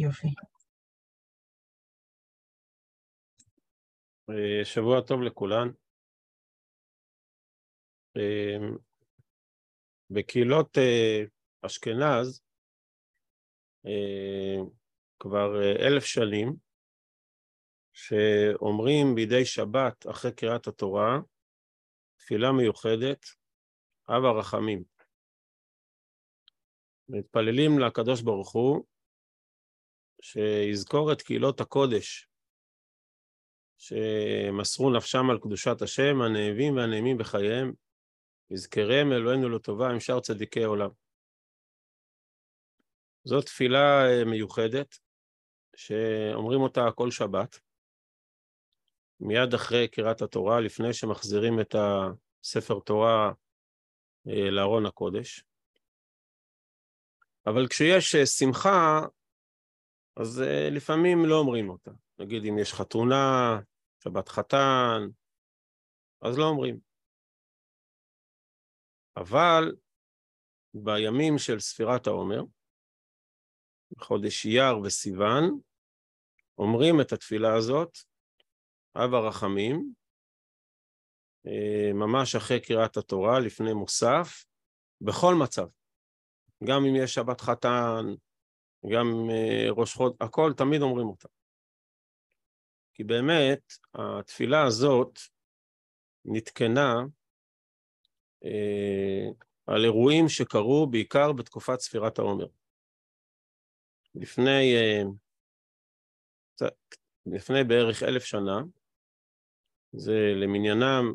יופי. אה, שבוע טוב לכולן. אה, בקהילות אה, אשכנז כבר אלף שנים, שאומרים בידי שבת אחרי קריאת התורה תפילה מיוחדת, אב הרחמים. מתפללים לקדוש ברוך הוא שיזכור את קהילות הקודש שמסרו נפשם על קדושת השם, הנאבים והנעימים בחייהם, יזכרם אלוהינו לטובה עם שאר צדיקי עולם. זאת תפילה אה, מיוחדת, שאומרים אותה כל שבת, מיד אחרי קריאת התורה, לפני שמחזירים את הספר תורה אה, לארון הקודש. אבל כשיש אה, שמחה, אז לפעמים לא אומרים אותה. נגיד אם יש חתונה, שבת חתן, אז לא אומרים. אבל בימים של ספירת העומר, בחודש אייר וסיוון, אומרים את התפילה הזאת, אב הרחמים, אה, ממש אחרי קריאת התורה, לפני מוסף, בכל מצב. גם אם יש שבת חתן, גם אה, ראש חוד, הכל תמיד אומרים אותה. כי באמת התפילה הזאת נתקנה אה, על אירועים שקרו בעיקר בתקופת ספירת העומר. לפני, אה, לפני בערך אלף שנה, זה למניינם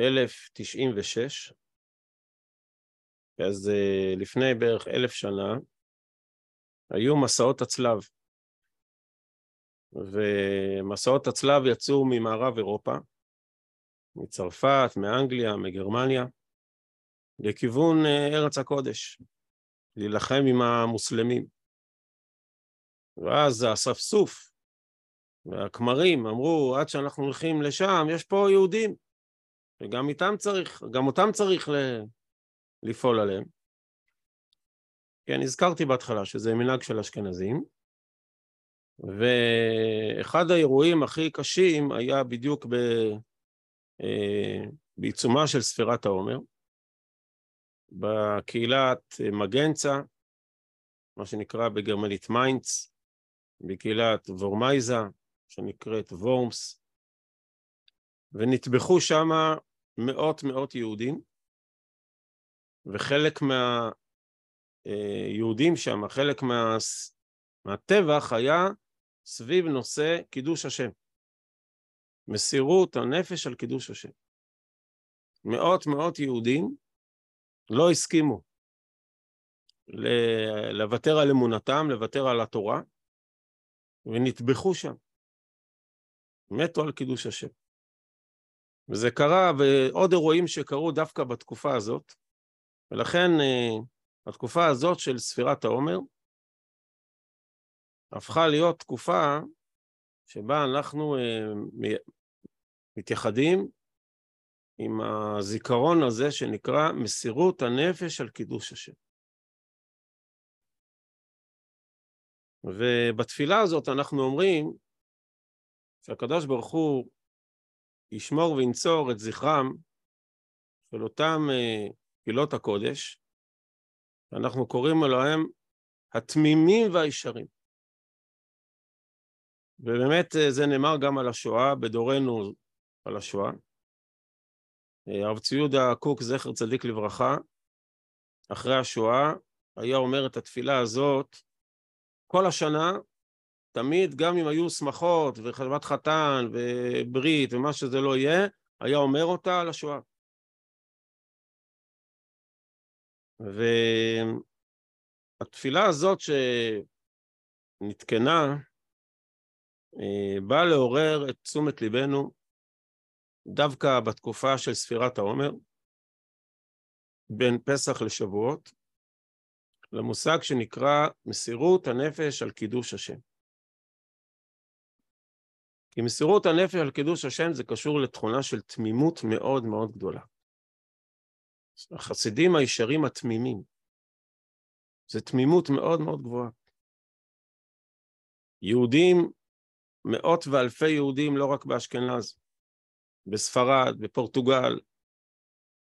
1096, אז אה, לפני בערך אלף שנה היו מסעות הצלב. ומסעות הצלב יצאו ממערב אירופה, מצרפת, מאנגליה, מגרמניה, לכיוון אה, ארץ הקודש, להילחם עם המוסלמים. ואז האספסוף והכמרים אמרו, עד שאנחנו הולכים לשם, יש פה יהודים, וגם איתם צריך, גם אותם צריך לפעול עליהם. כן, הזכרתי בהתחלה שזה מנהג של אשכנזים, ואחד האירועים הכי קשים היה בדיוק ב... אה, בעיצומה של ספירת העומר, בקהילת מגנצה, מה שנקרא בגרמנית מיינץ, בקהילת וורמייזה, שנקראת וורמס, ונטבחו שם מאות מאות יהודים, וחלק מהיהודים אה, שם, חלק מה... מהטבח היה סביב נושא קידוש השם. מסירות הנפש על קידוש השם. מאות מאות יהודים לא הסכימו לוותר על אמונתם, לוותר על התורה, ונטבחו שם. מתו על קידוש השם. וזה קרה, ועוד אירועים שקרו דווקא בתקופה הזאת, ולכן אה, התקופה הזאת של ספירת העומר הפכה להיות תקופה שבה אנחנו אה, מתייחדים עם הזיכרון הזה שנקרא מסירות הנפש על קידוש השם. ובתפילה הזאת אנחנו אומרים שהקדוש ברוך הוא ישמור וינצור את זכרם של אותם קהילות אה, הקודש, שאנחנו קוראים להם התמימים והישרים. ובאמת אה, זה נאמר גם על השואה, בדורנו על השואה. אה, הרב צבי יהודה קוק, זכר צדיק לברכה, אחרי השואה, היה אומר את התפילה הזאת כל השנה, תמיד, גם אם היו שמחות וחלבת חתן וברית ומה שזה לא יהיה, היה אומר אותה על השואה. והתפילה הזאת שנתקנה, אה, בא לעורר את תשומת ליבנו דווקא בתקופה של ספירת העומר, בין פסח לשבועות, למושג שנקרא מסירות הנפש על קידוש השם. כי מסירות הנפש על קידוש השם זה קשור לתכונה של תמימות מאוד מאוד גדולה. החסידים הישרים התמימים, זה תמימות מאוד מאוד גבוהה. יהודים, מאות ואלפי יהודים, לא רק באשכנז, בספרד, בפורטוגל,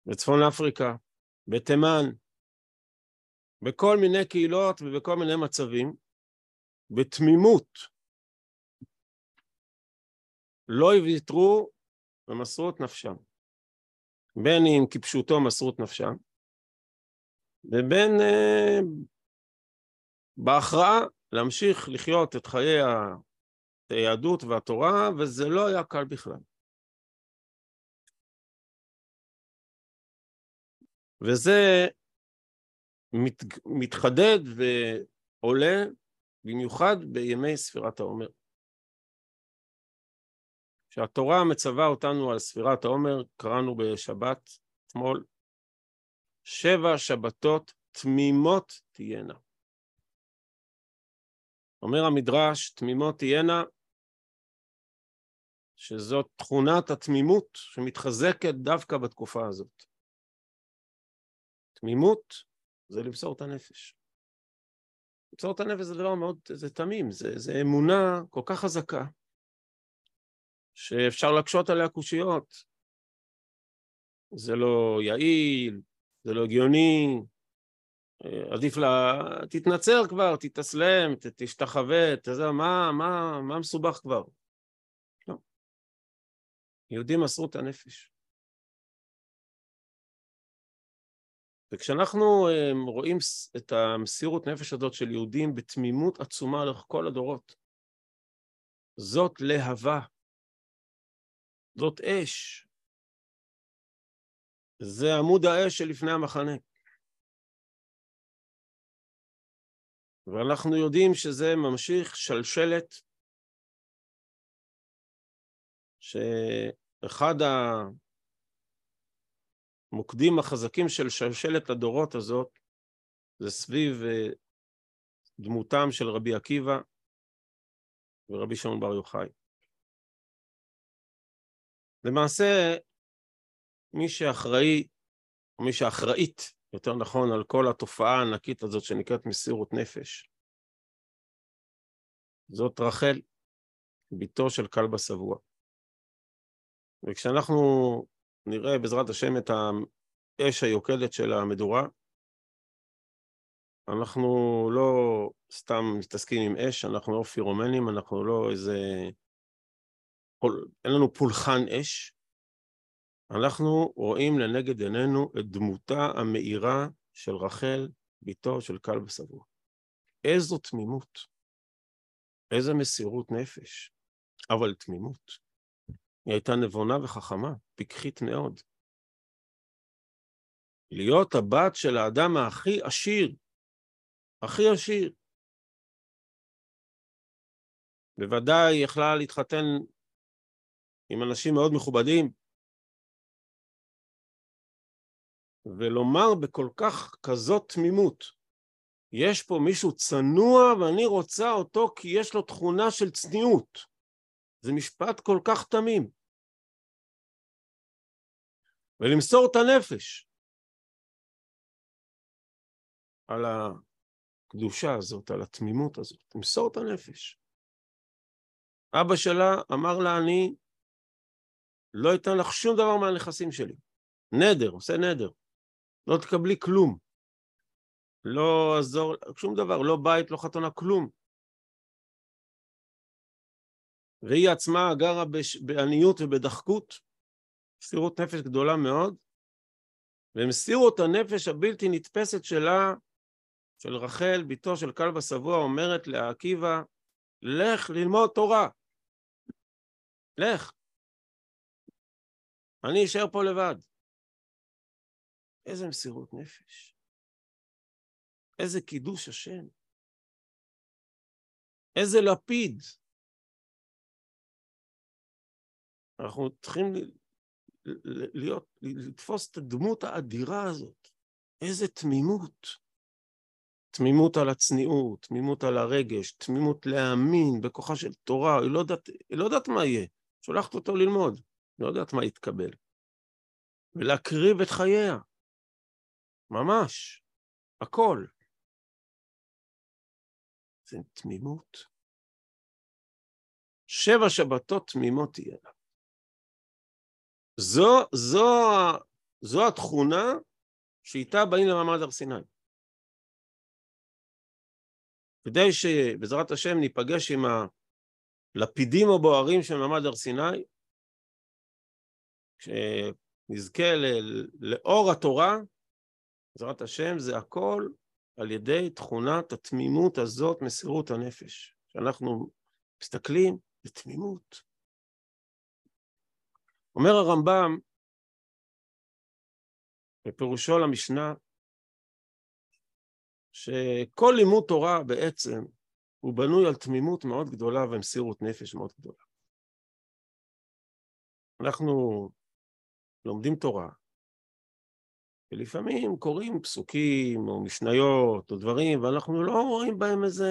בצפון אפריקה, בתימן, בכל מיני קהילות ובכל מיני מצבים, בתמימות, לא ויתרו ומסרו את נפשם. בין אם כפשוטו מסרו את נפשם, ובין אה, בהכרעה להמשיך לחיות את חיי היהדות והתורה, וזה לא היה קל בכלל. וזה מת, מתחדד ועולה במיוחד בימי ספירת העומר. כשהתורה מצווה אותנו על ספירת העומר, קראנו בשבת אתמול, שבע שבתות תמימות תהיינה. אומר המדרש, תמימות תהיינה, שזאת תכונת התמימות שמתחזקת דווקא בתקופה הזאת. תמימות זה למסור את הנפש. למסור את הנפש זה דבר מאוד, זה תמים, זה, זה אמונה כל כך חזקה, שאפשר להקשות עליה קושיות. זה לא יעיל, זה לא הגיוני, אה, עדיף לה, תתנצר כבר, תתאסלם, תשתחווה, תזה, מה, מה, מה מסובך כבר? לא. יהודים מסרו את הנפש. וכשאנחנו אה, רואים את המסירות נפש הזאת של יהודים בתמימות עצומה לאורך כל הדורות, זאת להבה, זאת אש, זה עמוד האש שלפני המחנה. ואנחנו יודעים שזה ממשיך שלשלת שאחד המוקדים החזקים של שלשלת הדורות הזאת זה סביב אה, דמותם של רבי עקיבא ורבי שמעון בר יוחאי. למעשה, מי שאחראי, או מי שאחראית, יותר נכון, על כל התופעה הענקית הזאת שנקראת מסירות נפש, זאת רחל, בתו של כלבא שבוע. וכשאנחנו נראה בעזרת השם את האש היוקדת של המדורה, אנחנו לא סתם מתעסקים עם אש, אנחנו לא פירומנים, אנחנו לא איזה... אין לנו פולחן אש, אנחנו רואים לנגד עינינו את דמותה המאירה של רחל, בתו של כלבא שבוע. איזו תמימות, איזו מסירות נפש, אבל תמימות. היא הייתה נבונה וחכמה, פיקחית מאוד. להיות הבת של האדם הכי עשיר, הכי עשיר. בוודאי יכלה להתחתן עם אנשים מאוד מכובדים, ולומר בכל כך כזאת תמימות, יש פה מישהו צנוע ואני רוצה אותו כי יש לו תכונה של צניעות. זה משפט כל כך תמים. ולמסור את הנפש על הקדושה הזאת, על התמימות הזאת, למסור את הנפש. אבא שלה אמר לה, אני לא אתן לך שום דבר מהנכסים שלי. נדר, עושה נדר. לא תקבלי כלום. לא עזור, שום דבר, לא בית, לא חתונה, כלום. והיא עצמה גרה בש... בעניות ובדחקות, מסירות נפש גדולה מאוד, ומסירות הנפש הבלתי נתפסת שלה, של רחל, בתו של כלבא שבוע, אומרת לעקיבא, לך ללמוד תורה. לך. אני אשאר פה לבד. איזה מסירות נפש. איזה קידוש השם. איזה לפיד. אנחנו צריכים להיות, לתפוס את הדמות האדירה הזאת. איזה תמימות. תמימות על הצניעות, תמימות על הרגש, תמימות להאמין בכוחה של תורה, היא לא יודעת, היא לא יודעת מה יהיה, שולחת אותו ללמוד, לא יודעת מה יתקבל. ולהקריב את חייה. ממש, הכל. זה תמימות. שבע שבתות תמימות תהיינה. זו, זו, זו התכונה שאיתה באים למעמד הר סיני. כדי שבעזרת השם ניפגש עם הלפידים הבוערים של מעמד הר סיני, כשנזכה לאור התורה, בעזרת השם, זה הכל על ידי תכונת התמימות הזאת, מסירות הנפש. שאנחנו מסתכלים בתמימות. אומר הרמב"ם בפירושו למשנה, שכל לימוד תורה בעצם הוא בנוי על תמימות מאוד גדולה ומסירות נפש מאוד גדולה. אנחנו לומדים תורה, ולפעמים קוראים פסוקים או משניות או דברים, ואנחנו לא רואים בהם איזה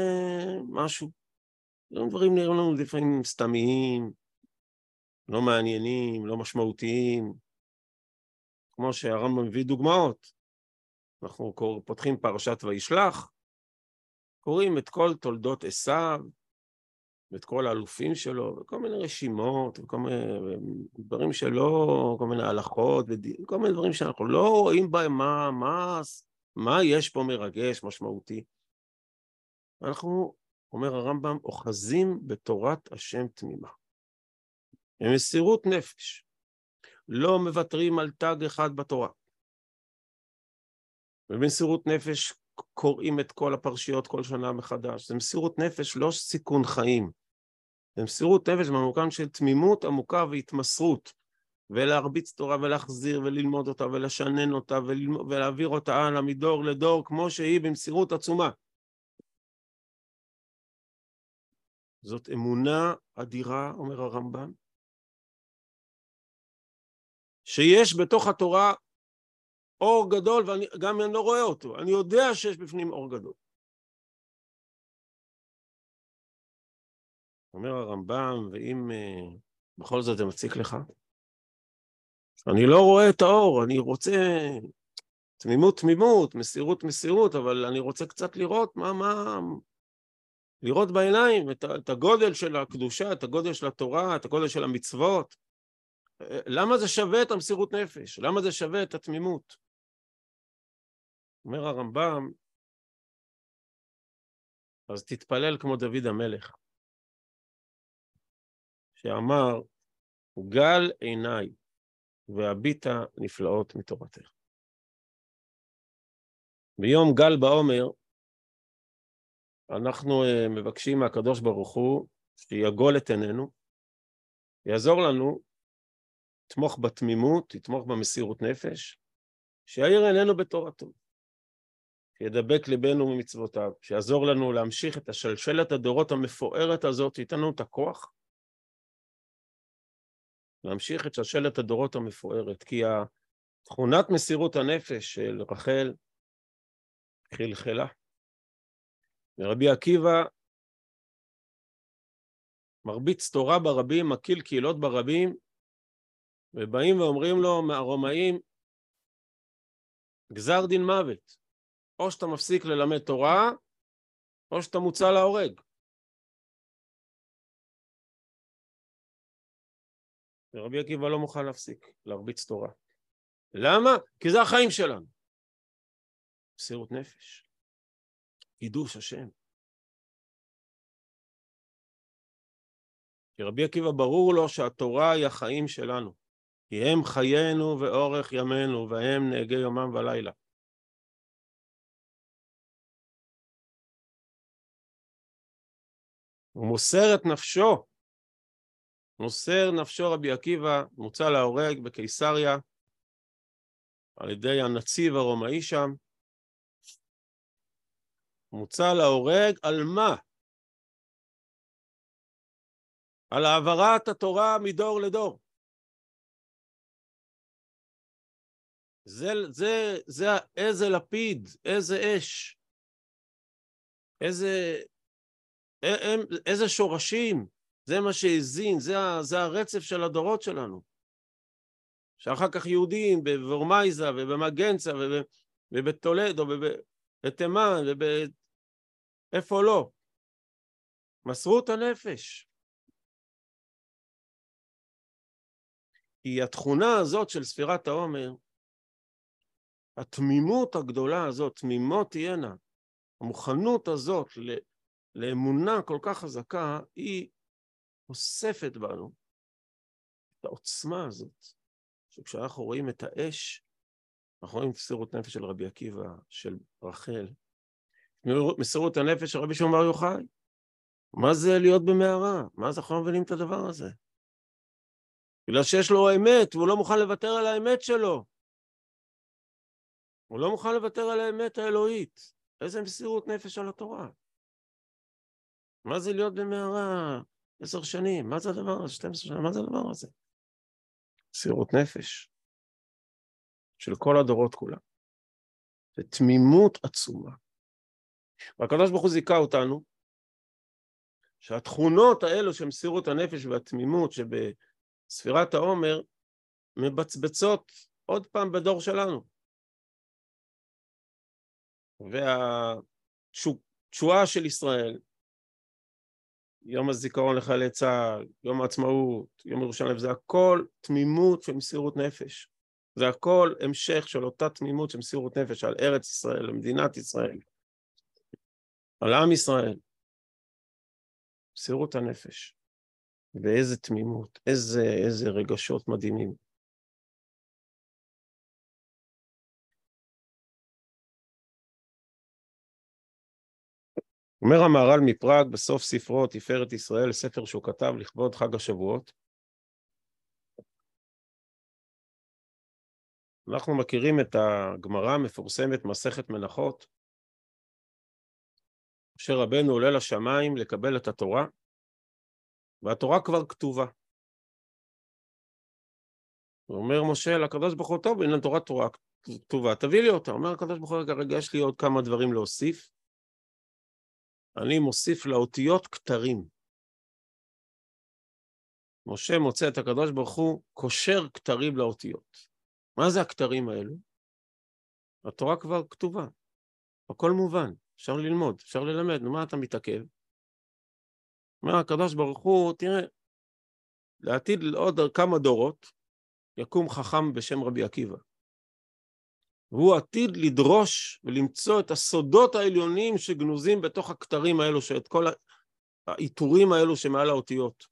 משהו. דברים נראים לנו לפעמים סתמיים, לא מעניינים, לא משמעותיים, כמו שהרמב"ם מביא דוגמאות. אנחנו פותחים פרשת וישלח, קוראים את כל תולדות עשיו, ואת כל האלופים שלו, וכל מיני רשימות, וכל מיני דברים שלא, כל מיני הלכות, וכל מיני דברים שאנחנו לא רואים בהם מה, מה, מה יש פה מרגש, משמעותי. אנחנו, אומר הרמב"ם, אוחזים בתורת השם תמימה. במסירות נפש. לא מוותרים על תג אחד בתורה. במסירות נפש קוראים את כל הפרשיות כל שנה מחדש. זה מסירות נפש, לא סיכון חיים. זה מסירות נפש במובן של תמימות עמוקה והתמסרות, ולהרביץ תורה ולהחזיר וללמוד אותה ולשנן אותה וללמוד, ולהעביר אותה הלאה מדור לדור כמו שהיא במסירות עצומה. זאת אמונה אדירה, אומר הרמב"ם, שיש בתוך התורה אור גדול, וגם אני לא רואה אותו, אני יודע שיש בפנים אור גדול. אומר הרמב"ם, ואם uh, בכל זאת זה מציק לך, אני לא רואה את האור, אני רוצה תמימות תמימות, מסירות מסירות, אבל אני רוצה קצת לראות מה, מה, לראות בעיניים את, את הגודל של הקדושה, את הגודל של התורה, את הגודל של המצוות. למה זה שווה את המסירות נפש? למה זה שווה את התמימות? אומר הרמב"ם, אז תתפלל כמו דוד המלך, שאמר, גל עיניי והביטה נפלאות מתורתך. ביום גל בעומר אנחנו אה, מבקשים מהקדוש ברוך הוא שיגול את עינינו, יעזור לנו, יתמוך בתמימות, יתמוך במסירות נפש, שיאיר עינינו בתורתו. שידבק ליבנו ממצוותיו, שיעזור לנו להמשיך את השלשלת הדורות המפוארת הזאת, שייתן לנו את הכוח להמשיך את שלשלת הדורות המפוארת, כי תכונת מסירות הנפש של רחל חלחלה. ורבי עקיבא מרביץ תורה ברבים, מקיל קהילות ברבים, ובאים ואומרים לו מהרומאים, גזר דין מוות. או שאתה מפסיק ללמד תורה, או שאתה מוצא להורג. ורבי עקיבא לא מוכן להפסיק להרביץ תורה. למה? כי זה החיים שלנו. מסירות נפש, קידוש השם. כי רבי עקיבא ברור לו שהתורה היא החיים שלנו. כי הם חיינו ואורך ימינו, והם נהגי יומם ולילה. הוא מוסר את נפשו, מוסר נפשו רבי עקיבא, מוצא להורג בקיסריה על ידי הנציב הרומאי שם, מוצא להורג על מה? על העברת התורה מדור לדור. זה, זה, זה איזה לפיד, איזה אש, איזה הם, איזה שורשים, זה מה שהזין, זה, זה הרצף של הדורות שלנו. שאחר כך יהודים בוורמייזה ובמגנצה ובטולדו ובתימן וב... איפה לא? מסרו את הנפש. כי התכונה הזאת של ספירת העומר, התמימות הגדולה הזאת, תמימות תהיינה, המוכנות הזאת לאמונה כל כך חזקה, היא אוספת בנו את העוצמה הזאת, שכשאנחנו רואים את האש, אנחנו רואים את מסירות נפש של רבי עקיבא, של רחל, מסירות הנפש של רבי שמעון בר יוחאי. מה זה להיות במערה? מה זה אנחנו לא מבינים את הדבר הזה? בגלל שיש לו אמת, והוא לא מוכן לוותר על האמת שלו. הוא לא מוכן לוותר על האמת האלוהית. איזה מסירות נפש על התורה. מה זה להיות במערה עשר שנים? מה זה הדבר הזה? 12 שנה? מה זה הדבר הזה? מסירות נפש של כל הדורות כולם. ותמימות עצומה. והקדוש ברוך הוא זיכה אותנו שהתכונות האלו של מסירות הנפש והתמימות שבספירת העומר מבצבצות עוד פעם בדור שלנו. והתשואה של ישראל, יום הזיכרון לחיילי צה"ל, יום העצמאות, יום ירושלים, זה הכל תמימות של מסירות נפש. זה הכל המשך של אותה תמימות של מסירות נפש על ארץ ישראל, למדינת ישראל, על עם ישראל. מסירות הנפש. ואיזה תמימות, איזה, איזה רגשות מדהימים. אומר המהר"ל מפראג בסוף ספרו תפארת ישראל, ספר שהוא כתב לכבוד חג השבועות. אנחנו מכירים את הגמרא המפורסמת מסכת מנחות, משה רבנו עולה לשמיים לקבל את התורה, והתורה כבר כתובה. ואומר משה לקדוש ברוך הוא, טוב, הנה התורה תורה כתובה, תביא לי אותה. אומר הקדוש ברוך הוא, רגע, רגע, יש לי עוד כמה דברים להוסיף. אני מוסיף לאותיות כתרים. משה מוצא את הקדוש ברוך הוא קושר כתרים לאותיות. מה זה הכתרים האלו? התורה כבר כתובה, הכל מובן. אפשר ללמוד, אפשר ללמד, נו מה אתה מתעכב? אומר הקדוש ברוך הוא, תראה, לעתיד עוד כמה דורות יקום חכם בשם רבי עקיבא. והוא עתיד לדרוש ולמצוא את הסודות העליונים שגנוזים בתוך הכתרים האלו, שאת כל העיטורים האלו שמעל האותיות.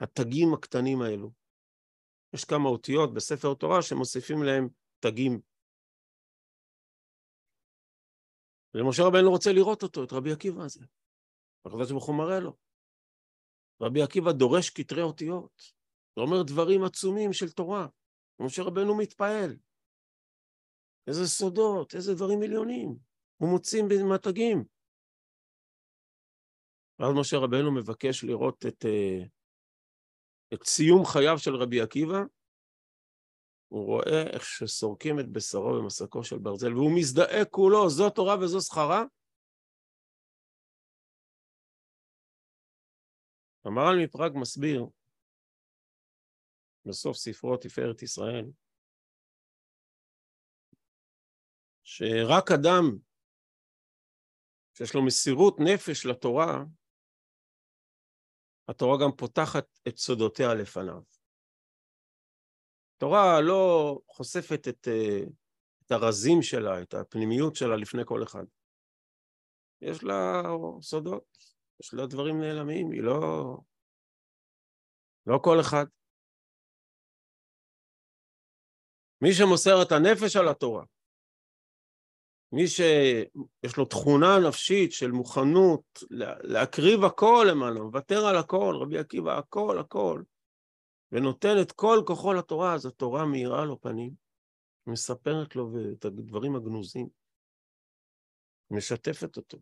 התגים הקטנים האלו. יש כמה אותיות בספר תורה שמוסיפים להם תגים ומשה רבנו רוצה לראות אותו, את רבי עקיבא הזה. הקדוש ברוך מראה לו. רבי עקיבא דורש כתרי אותיות. זה אומר דברים עצומים של תורה. ומשה רבנו מתפעל. איזה סודות, איזה דברים עליונים. הוא מוצאים במתגים. ואז משה רבנו מבקש לראות את, אה, את סיום חייו של רבי עקיבא, הוא רואה איך שסורקים את בשרו במסקו של ברזל, והוא מזדעק כולו, זו תורה וזו שכרה. המהר"ל מפראג מסביר בסוף ספרו תפארת ישראל, שרק אדם שיש לו מסירות נפש לתורה, התורה גם פותחת את סודותיה לפניו. התורה לא חושפת את, אה, את הרזים שלה, את הפנימיות שלה לפני כל אחד. יש לה סודות, יש לה דברים נעלמים, היא לא... לא כל אחד. מי שמוסר את הנפש על התורה, מי שיש לו תכונה נפשית של מוכנות להקריב הכל למענו, לוותר על הכל, רבי עקיבא, הכל, הכל, ונותן את כל כוחו לתורה, אז התורה מאירה לו פנים, מספרת לו את הדברים הגנוזים, משתפת אותו.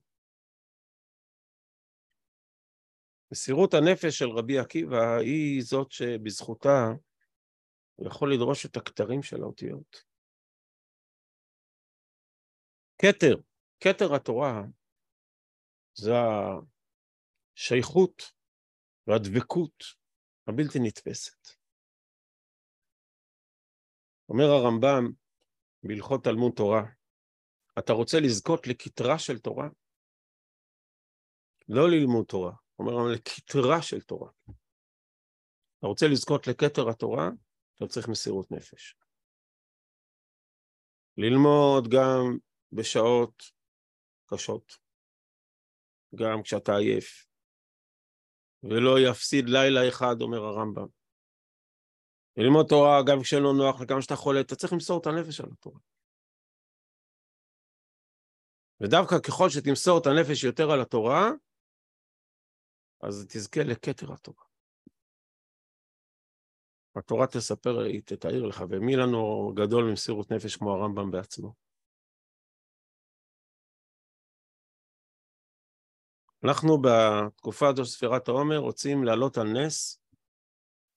מסירות הנפש של רבי עקיבא היא זאת שבזכותה הוא יכול לדרוש את הכתרים של האותיות. כתר, כתר התורה זה השייכות והדבקות הבלתי נתפסת. אומר הרמב"ם בהלכות תלמוד תורה, אתה רוצה לזכות לכתרה של תורה? לא ללמוד תורה, אומר לכתרה של תורה. אתה רוצה לזכות לכתר התורה, אתה צריך מסירות נפש. ללמוד גם בשעות קשות, גם כשאתה עייף, ולא יפסיד לילה אחד, אומר הרמב"ם. ללמוד תורה גם כשלא נוח וגם כשאתה חולה, אתה צריך למסור את הנפש על התורה. ודווקא ככל שתמסור את הנפש יותר על התורה, אז תזכה לכתר התורה. התורה תספר, היא תתאר לך, ומי לנו גדול ממסירות נפש כמו הרמב"ם בעצמו. אנחנו בתקופה הזו של ספירת העומר רוצים להעלות על נס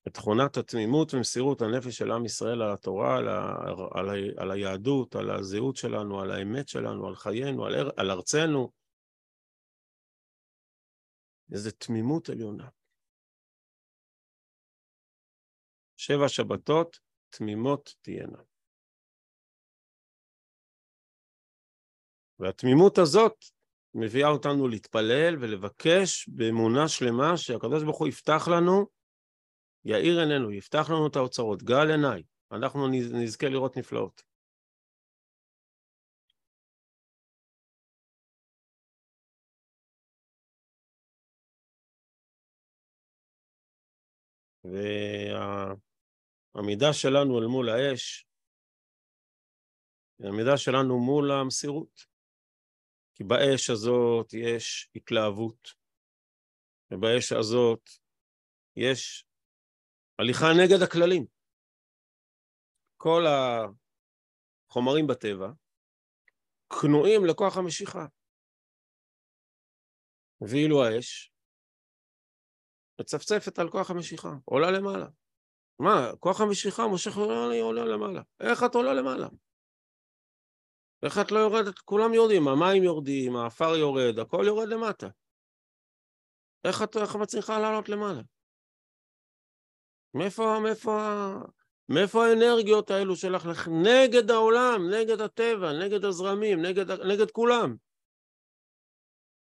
את תכונת התמימות ומסירות הנפש של עם ישראל על התורה, על, ה, על, ה, על היהדות, על הזהות שלנו, על האמת שלנו, על חיינו, על, על ארצנו. איזו תמימות עליונה. שבע שבתות תמימות תהיינה. והתמימות הזאת מביאה אותנו להתפלל ולבקש באמונה שלמה שהקדוש ברוך הוא יפתח לנו, יאיר עינינו, יפתח לנו את האוצרות, גל עיניי, אנחנו נזכה לראות נפלאות. והעמידה שלנו אל מול האש, העמידה שלנו מול המסירות. כי באש הזאת יש התלהבות, ובאש הזאת יש הליכה נגד הכללים. כל החומרים בטבע כנועים לכוח המשיכה. ואילו האש מצפצפת על כוח המשיכה, עולה למעלה. מה, כוח המשיכה מושך עולה למעלה. איך את עולה למעלה? איך את לא יורדת? כולם יורדים, המים יורדים, האפר יורד, הכל יורד למטה. איך את, איך מצליחה לעלות למעלה? מאיפה, מאיפה, מאיפה האנרגיות האלו שלך לך נגד העולם, נגד הטבע, נגד הזרמים, נגד, נגד כולם?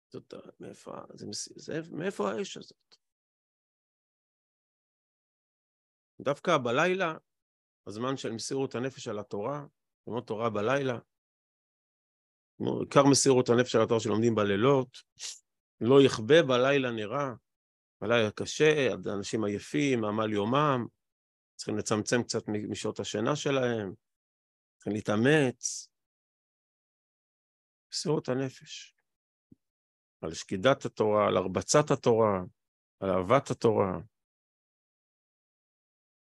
זאת, מאיפה, זה, זה, מאיפה האש הזאת? דווקא בלילה, הזמן של מסירות הנפש על התורה, ללמוד תורה בלילה, עיקר מסירות הנפש על התורה שלומדים בלילות, לא יכבה בלילה נראה, בלילה קשה, אנשים עייפים, עמל יומם, צריכים לצמצם קצת משעות השינה שלהם, צריכים להתאמץ. מסירות הנפש. על שקידת התורה, על הרבצת התורה, על אהבת התורה.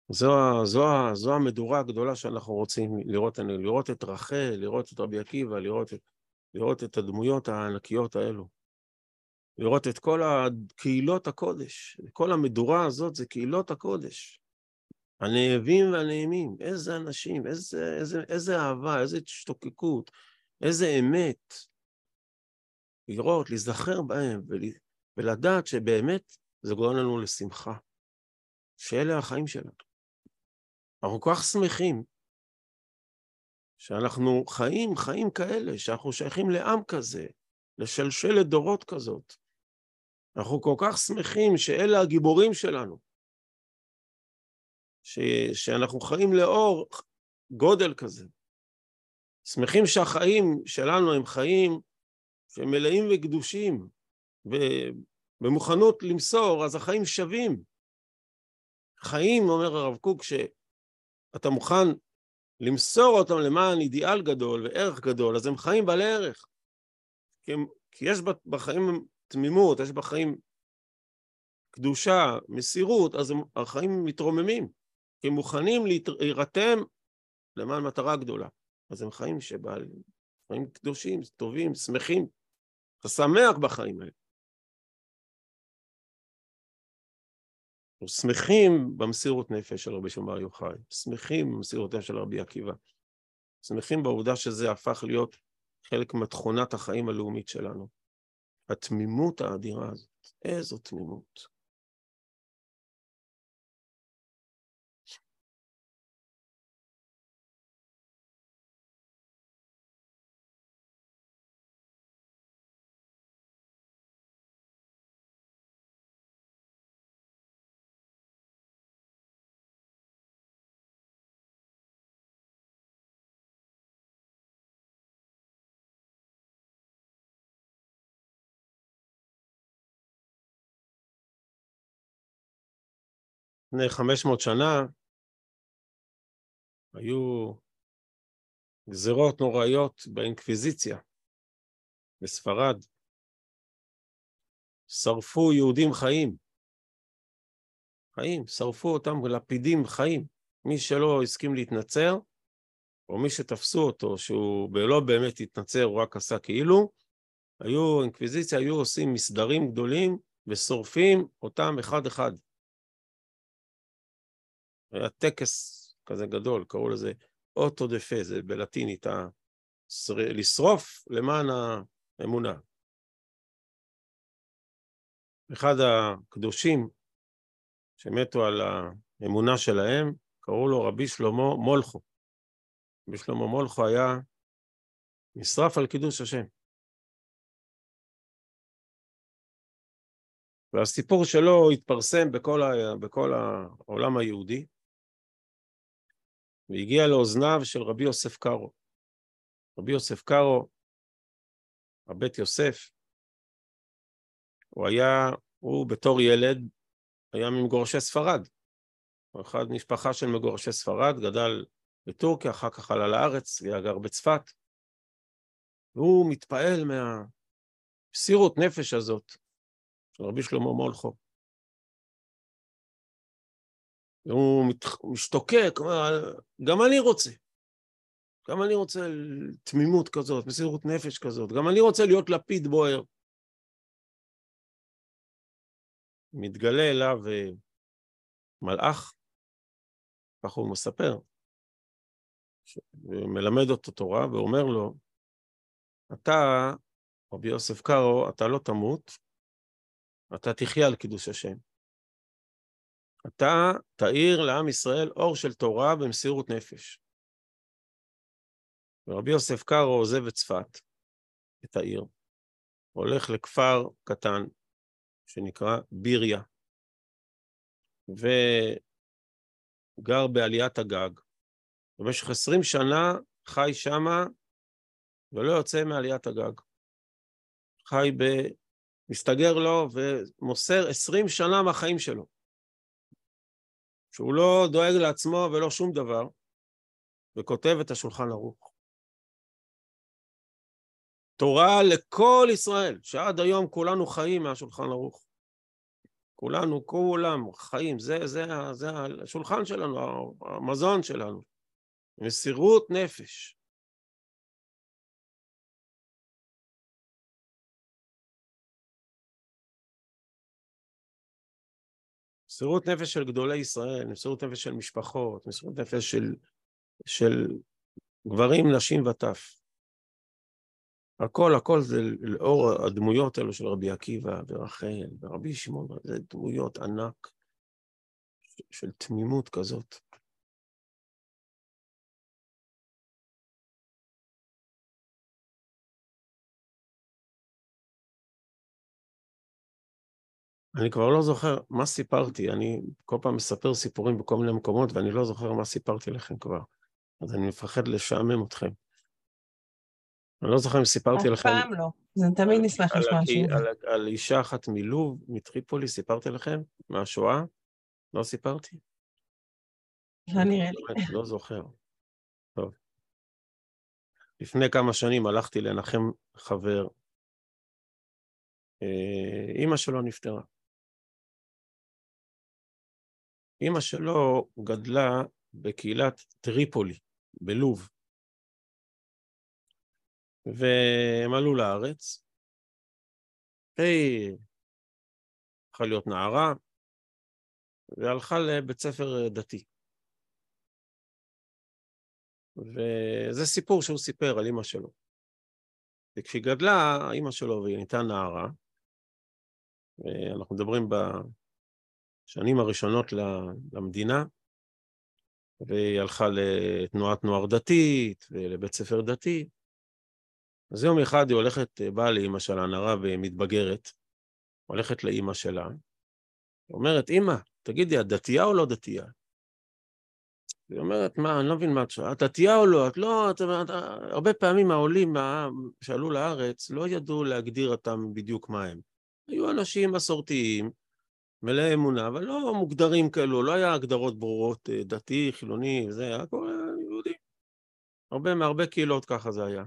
זו, זו, זו המדורה הגדולה שאנחנו רוצים לראות, לראות את רחל, לראות את רבי עקיבא, לראות את לראות את הדמויות הענקיות האלו, לראות את כל הקהילות הקודש, כל המדורה הזאת זה קהילות הקודש. הנאבים והנעימים, איזה אנשים, איזה, איזה, איזה אהבה, איזה השתוקקות, איזה אמת. לראות, להיזכר בהם ול, ולדעת שבאמת זה גורם לנו לשמחה, שאלה החיים שלנו. אנחנו כל כך שמחים שאנחנו חיים חיים כאלה, שאנחנו שייכים לעם כזה, לשלשלת דורות כזאת. אנחנו כל כך שמחים שאלה הגיבורים שלנו, ש... שאנחנו חיים לאור גודל כזה. שמחים שהחיים שלנו הם חיים שהם מלאים וקדושים, ובמוכנות למסור, אז החיים שווים. חיים, אומר הרב קוק, שאתה מוכן למסור אותם למען אידיאל גדול וערך גדול, אז הם חיים בעלי ערך. כי, הם, כי יש בחיים תמימות, יש בחיים קדושה, מסירות, אז הם, החיים מתרוממים. כי הם מוכנים להירתם למען מטרה גדולה. אז הם חיים שבעל... חיים קדושים, טובים, שמחים. אתה שמח בחיים האלה. אנחנו שמחים במסירות נפש של רבי בר יוחאי, שמחים במסירות נפש של רבי עקיבא, שמחים בעובדה שזה הפך להיות חלק מתכונת החיים הלאומית שלנו. התמימות האדירה הזאת, איזו תמימות. לפני 500 שנה היו גזרות נוראיות באינקוויזיציה בספרד. שרפו יהודים חיים. חיים, שרפו אותם לפידים חיים. מי שלא הסכים להתנצר, או מי שתפסו אותו שהוא לא באמת התנצר, הוא רק עשה כאילו, היו, אינקוויזיציה היו עושים מסדרים גדולים ושורפים אותם אחד-אחד. היה טקס כזה גדול, קראו לזה אוטו דה פה, זה בלטינית, לשרוף למען האמונה. אחד הקדושים שמתו על האמונה שלהם, קראו לו רבי שלמה מולכו. רבי שלמה מולכו היה נשרף על קידוש השם. והסיפור שלו התפרסם בכל, ה... בכל העולם היהודי, והגיע לאוזניו של רבי יוסף קארו. רבי יוסף קארו, הבית יוסף, הוא היה, הוא בתור ילד, היה ממגורשי ספרד. הוא אחד משפחה של מגורשי ספרד, גדל בטורקיה, אחר כך עלה לארץ, היה גר בצפת. והוא מתפעל מהמסירות נפש הזאת של רבי שלמה מולכו. והוא משתוקק, אומר, גם אני רוצה. גם אני רוצה תמימות כזאת, מסירות נפש כזאת. גם אני רוצה להיות לפיד בוער. מתגלה אליו אה, מלאך, כך הוא מספר, ומלמד אותו תורה, ואומר לו, אתה, רבי יוסף קארו, אתה לא תמות, אתה תחיה על קידוש השם. אתה תאיר לעם ישראל אור של תורה במסירות נפש. ורבי יוסף קארו עוזב את צפת, את העיר, הולך לכפר קטן שנקרא ביריה, וגר בעליית הגג. במשך עשרים שנה חי שמה ולא יוצא מעליית הגג. חי ב... מסתגר לו ומוסר עשרים שנה מהחיים שלו. שהוא לא דואג לעצמו ולא שום דבר, וכותב את השולחן ערוך. תורה לכל ישראל, שעד היום כולנו חיים מהשולחן ערוך. כולנו, כולם חיים, זה, זה, זה השולחן שלנו, המזון שלנו. מסירות נפש. מסירות נפש של גדולי ישראל, מסירות נפש של משפחות, מסירות נפש של, של גברים, נשים וטף. הכל, הכל זה לאור הדמויות האלו של רבי עקיבא ורחל ורבי שמעון, זה דמויות ענק של תמימות כזאת. אני כבר לא זוכר מה סיפרתי, אני כל פעם מספר סיפורים בכל מיני מקומות ואני לא זוכר מה סיפרתי לכם כבר, אז אני מפחד לשעמם אתכם. אני לא זוכר אם סיפרתי לכם... אף פעם לא, זה תמיד נשמח לשמוע שוב. על אישה אחת מלוב, מטריפולי, סיפרתי לכם? מהשואה? לא סיפרתי? לא נראה לי. לא זוכר. טוב. לפני כמה שנים הלכתי לנחם חבר, אה, אימא שלו נפטרה. אימא שלו גדלה בקהילת טריפולי, בלוב. והם עלו לארץ. היא הפכה להיות נערה, והלכה לבית ספר דתי. וזה סיפור שהוא סיפר על אימא שלו. וכשהיא גדלה, אימא שלו, והיא נהייתה נערה, ואנחנו מדברים בשנים הראשונות למדינה, והיא הלכה לתנועת נוער דתית ולבית ספר דתי, אז יום אחד היא הולכת, אה, באה לאימא שלה, נערה ומתבגרת, הולכת לאימא שלה, אומרת, אימא, תגידי, את דתייה או לא דתייה? היא אומרת, מה, אני לא מבין מה את שואלת, את דתייה או לא? את לא, את, את, הרבה פעמים העולים שעלו לארץ לא ידעו להגדיר אותם בדיוק מה הם. היו אנשים מסורתיים, מלא אמונה, אבל לא מוגדרים כאלו, לא היה הגדרות ברורות, אה, דתי, חילוני, זה היה כל יהודי. הרבה, מהרבה קהילות ככה זה היה.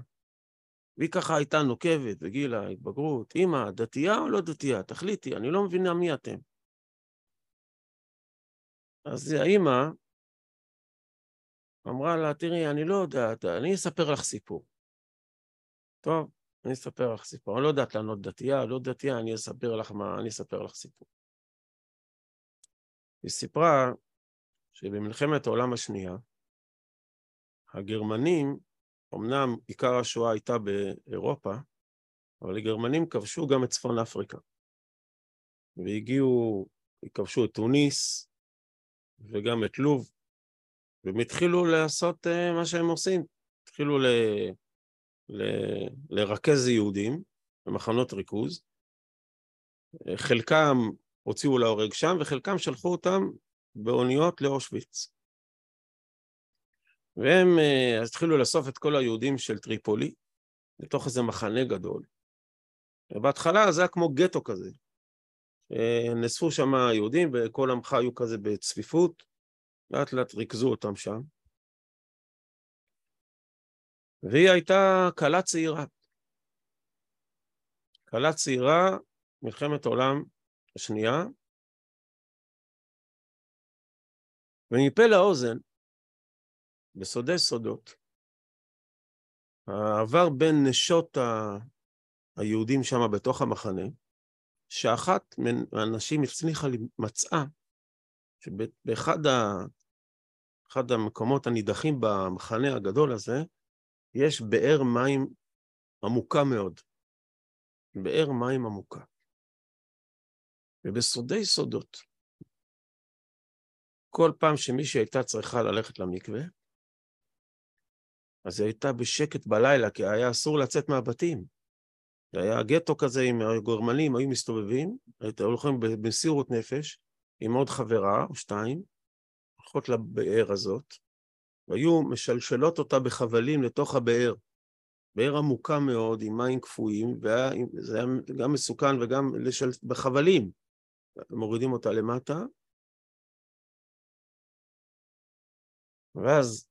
והיא ככה הייתה נוקבת בגיל ההתבגרות, אמא, דתייה או לא דתייה? תחליטי, אני לא מבינה מי אתם. אז האמא אמרה לה, תראי, אני לא יודעת, אני אספר לך סיפור. טוב, אני אספר לך סיפור. אני לא יודעת לענות דתייה, לא דתייה, אני אספר לך מה, אני אספר לך סיפור. היא סיפרה שבמלחמת העולם השנייה, הגרמנים, אמנם עיקר השואה הייתה באירופה, אבל הגרמנים כבשו גם את צפון אפריקה. והגיעו, כבשו את טוניס וגם את לוב, והם התחילו לעשות uh, מה שהם עושים. התחילו ל... ל... לרכז יהודים במחנות ריכוז. חלקם הוציאו להורג שם, וחלקם שלחו אותם באוניות לאושוויץ. והם uh, התחילו לאסוף את כל היהודים של טריפולי לתוך איזה מחנה גדול. ובהתחלה זה היה כמו גטו כזה. Uh, נאספו שם יהודים וכל עמך היו כזה בצפיפות, לאט לאט ריכזו אותם שם. והיא הייתה כלה צעירה. כלה צעירה, מלחמת העולם השנייה, ומפה לאוזן, בסודי סודות, העבר בין נשות ה... היהודים שם בתוך המחנה, שאחת מהנשים הצליחה, מצאה, שבאחד ה... אחד המקומות הנידחים במחנה הגדול הזה, יש באר מים עמוקה מאוד. באר מים עמוקה. ובסודי סודות, כל פעם שמישהי הייתה צריכה ללכת למקווה, אז היא הייתה בשקט בלילה, כי היה אסור לצאת מהבתים. זה היה גטו כזה עם הגרמנים, היו מסתובבים, היו הולכים במסירות נפש, עם עוד חברה או שתיים, הולכות לבאר הזאת, והיו משלשלות אותה בחבלים לתוך הבאר. באר עמוקה מאוד, עם מים קפואים, וזה היה גם מסוכן וגם לשל... בחבלים. מורידים אותה למטה, ואז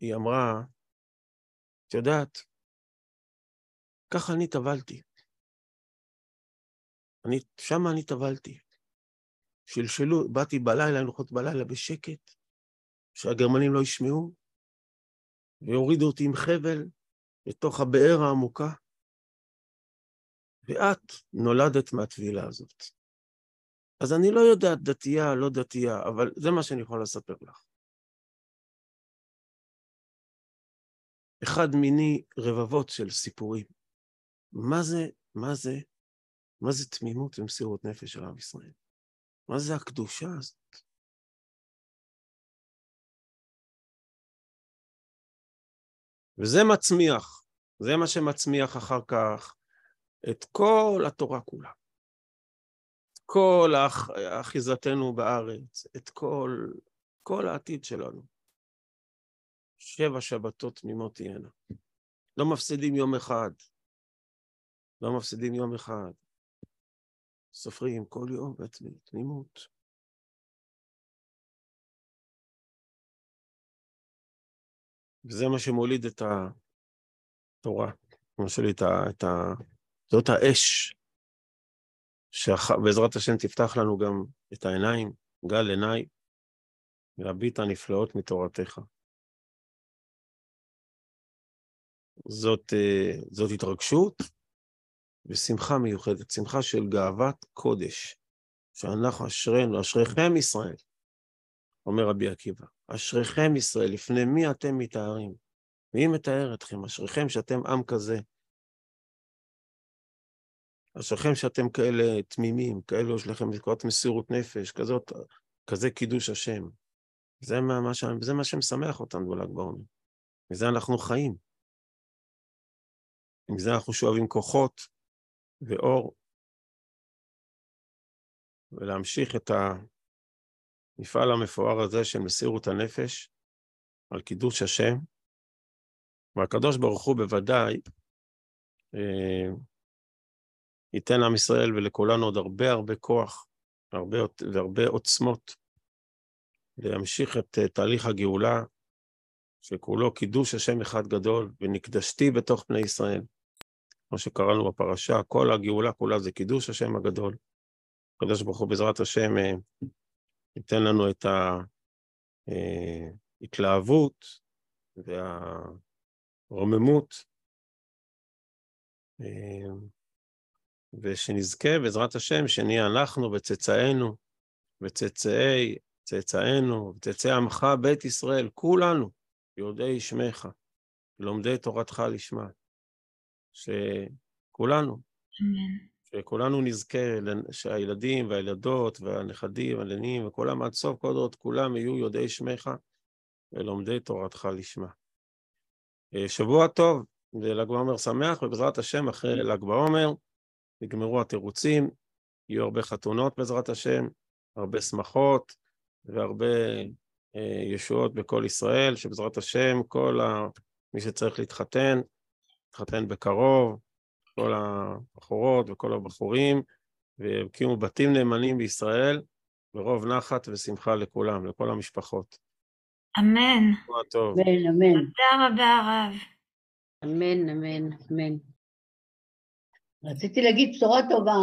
היא אמרה, את יודעת, ככה אני טבלתי. אני, שם אני טבלתי. שלשלו, באתי בלילה, לוחות בלילה בשקט, שהגרמנים לא ישמעו, והורידו אותי עם חבל לתוך הבאר העמוקה, ואת נולדת מהטבילה הזאת. אז אני לא יודעת דתייה, לא דתייה, אבל זה מה שאני יכול לספר לך. אחד מיני רבבות של סיפורים. מה זה, מה זה, מה זה תמימות ומסירות נפש של עם ישראל? מה זה הקדושה הזאת? וזה מצמיח, זה מה שמצמיח אחר כך את כל התורה כולה. כל אחיזתנו בארץ, את כל, כל העתיד שלנו. שבע שבתות תמימות תהיינה. לא מפסידים יום אחד. לא מפסידים יום אחד. סופרים כל יום בתמימות. וזה מה שמוליד את התורה, כמו שלי, את ה... את. זאת האש, שבעזרת השם תפתח לנו גם את העיניים, גל עיניי, להביט הנפלאות מתורתך. זאת, אה, זאת התרגשות ושמחה מיוחדת, שמחה של גאוות קודש, שאנחנו אשרינו, אשריכם ישראל, אומר רבי עקיבא, אשריכם ישראל, לפני מי אתם מתארים? מי מתאר אתכם? אשריכם שאתם עם כזה. אשריכם שאתם כאלה תמימים, כאלו יש לכם נקודת מסירות נפש, כזאת, כזה קידוש השם. זה מה, ש... זה מה שמשמח אותנו בל"ג בעומר. מזה אנחנו חיים. מזה אנחנו שואבים כוחות ואור, ולהמשיך את המפעל המפואר הזה של מסירות הנפש על קידוש השם, והקדוש ברוך הוא בוודאי אה, ייתן לעם ישראל ולכולנו עוד הרבה הרבה כוח והרבה, והרבה עוצמות להמשיך את אה, תהליך הגאולה, שכולו קידוש השם אחד גדול, ונקדשתי בתוך בני ישראל. כמו שקראנו בפרשה, כל הגאולה כולה זה קידוש השם הגדול. הקדוש ברוך הוא בעזרת השם אה, ייתן לנו את ההתלהבות והרוממות, אה, ושנזכה בעזרת השם שנהיה אנחנו וצאצאינו וצאצאי צאצאינו וצאצאי עמך בית ישראל, כולנו, יודעי שמך, לומדי תורתך לשמה. שכולנו. שכולנו נזכה שהילדים והילדות והנכדים והנינים וכולם עד סוף כל דורות, כולם יהיו יודעי שמך ולומדי תורתך לשמה. אה, שבוע טוב ול"ג בעומר שמח, ובעזרת השם אחרי ל"ג בעומר נגמרו התירוצים, יהיו הרבה חתונות בעזרת השם, הרבה שמחות והרבה אה, ישועות בכל ישראל, שבעזרת השם כל ה... מי שצריך להתחתן, יתחתן בקרוב, כל הבחורות וכל הבחורים, ויקימו בתים נאמנים בישראל, ברוב נחת ושמחה לכולם, לכל המשפחות. אמן. אמן, אמן. תודה רבה, הרב. אמן, אמן, אמן. רציתי להגיד בשורה טובה.